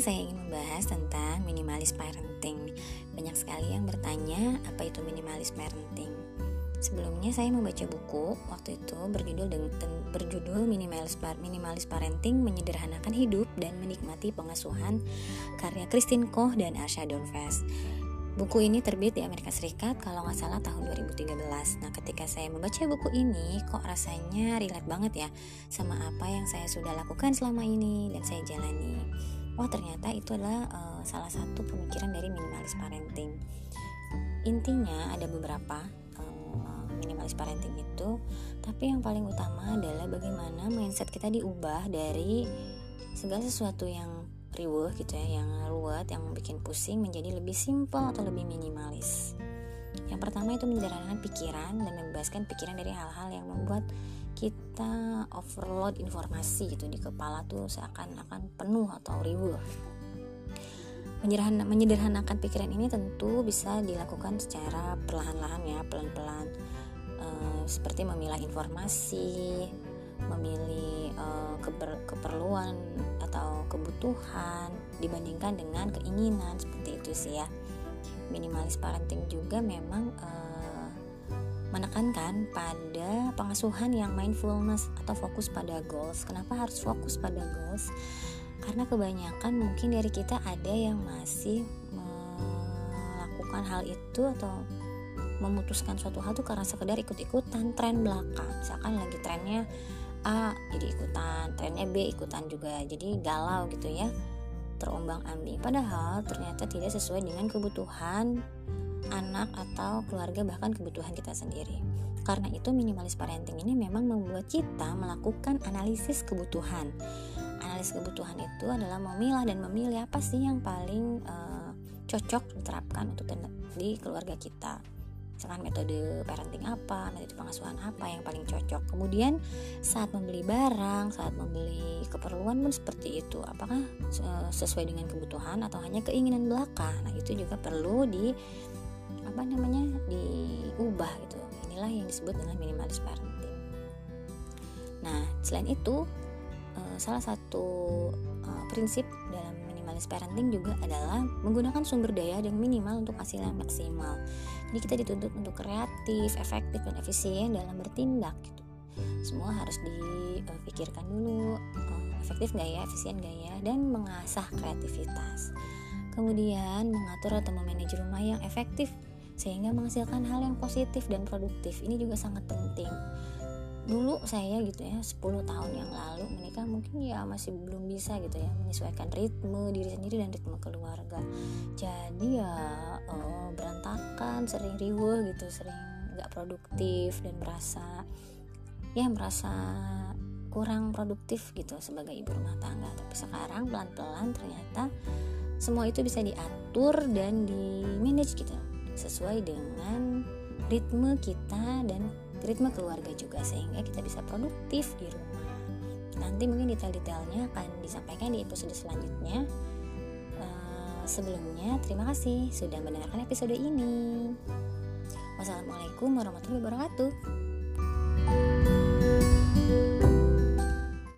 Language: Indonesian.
saya ingin membahas tentang minimalis parenting. Banyak sekali yang bertanya apa itu minimalis parenting. Sebelumnya saya membaca buku waktu itu berjudul berjudul minimalis minimalis parenting menyederhanakan hidup dan menikmati pengasuhan karya Christine Koch dan Arsha Donfes. Buku ini terbit di Amerika Serikat kalau nggak salah tahun 2013. Nah ketika saya membaca buku ini kok rasanya relate banget ya sama apa yang saya sudah lakukan selama ini dan saya jalani oh ternyata itu adalah uh, salah satu pemikiran dari minimalis parenting. Intinya ada beberapa uh, minimalis parenting itu tapi yang paling utama adalah bagaimana mindset kita diubah dari segala sesuatu yang riuh gitu ya yang ruwet yang bikin pusing menjadi lebih simple atau lebih minimalis. Yang pertama itu menyederhanakan pikiran dan membebaskan pikiran dari hal-hal yang membuat kita overload informasi gitu di kepala tuh seakan-akan penuh atau riuh. Menyederhanakan pikiran ini tentu bisa dilakukan secara perlahan-lahan ya pelan-pelan. E, seperti memilah informasi memilih e, keber, keperluan atau kebutuhan dibandingkan dengan keinginan seperti itu sih ya. Minimalis parenting juga memang e, menekankan pada pengasuhan yang mindfulness atau fokus pada goals. Kenapa harus fokus pada goals? Karena kebanyakan mungkin dari kita ada yang masih melakukan hal itu atau memutuskan suatu hal itu karena sekedar ikut-ikutan tren belakang. Misalkan lagi trennya A jadi ikutan, trennya B ikutan juga. Jadi galau gitu ya. Terombang-ambing. Padahal ternyata tidak sesuai dengan kebutuhan anak atau keluarga bahkan kebutuhan kita sendiri. Karena itu minimalis parenting ini memang membuat kita melakukan analisis kebutuhan. Analisis kebutuhan itu adalah memilah dan memilih apa sih yang paling uh, cocok diterapkan untuk di keluarga kita misalkan metode parenting apa, metode pengasuhan apa yang paling cocok. Kemudian saat membeli barang, saat membeli keperluan pun seperti itu. Apakah eh, sesuai dengan kebutuhan atau hanya keinginan belaka? Nah, itu juga perlu di apa namanya diubah gitu. Inilah yang disebut dengan minimalis parenting. Nah selain itu uh, salah satu uh, prinsip dalam minimalis parenting juga adalah menggunakan sumber daya yang minimal untuk hasil yang maksimal. Jadi kita dituntut untuk kreatif efektif dan efisien dalam bertindak gitu. Semua harus dipikirkan dulu uh, efektif gak ya efisien gak ya dan mengasah kreativitas. Kemudian mengatur atau memanage rumah yang efektif sehingga menghasilkan hal yang positif dan produktif. Ini juga sangat penting. Dulu saya gitu ya 10 tahun yang lalu menikah mungkin ya masih belum bisa gitu ya menyesuaikan ritme diri sendiri dan ritme keluarga. Jadi ya oh, berantakan sering riuh gitu sering nggak produktif dan merasa ya merasa kurang produktif gitu sebagai ibu rumah tangga. Tapi sekarang pelan-pelan ternyata semua itu bisa diatur dan di manage gitu sesuai dengan ritme kita dan ritme keluarga juga sehingga kita bisa produktif di rumah. Nanti mungkin detail-detailnya akan disampaikan di episode selanjutnya. Uh, sebelumnya terima kasih sudah mendengarkan episode ini. Wassalamualaikum warahmatullahi wabarakatuh.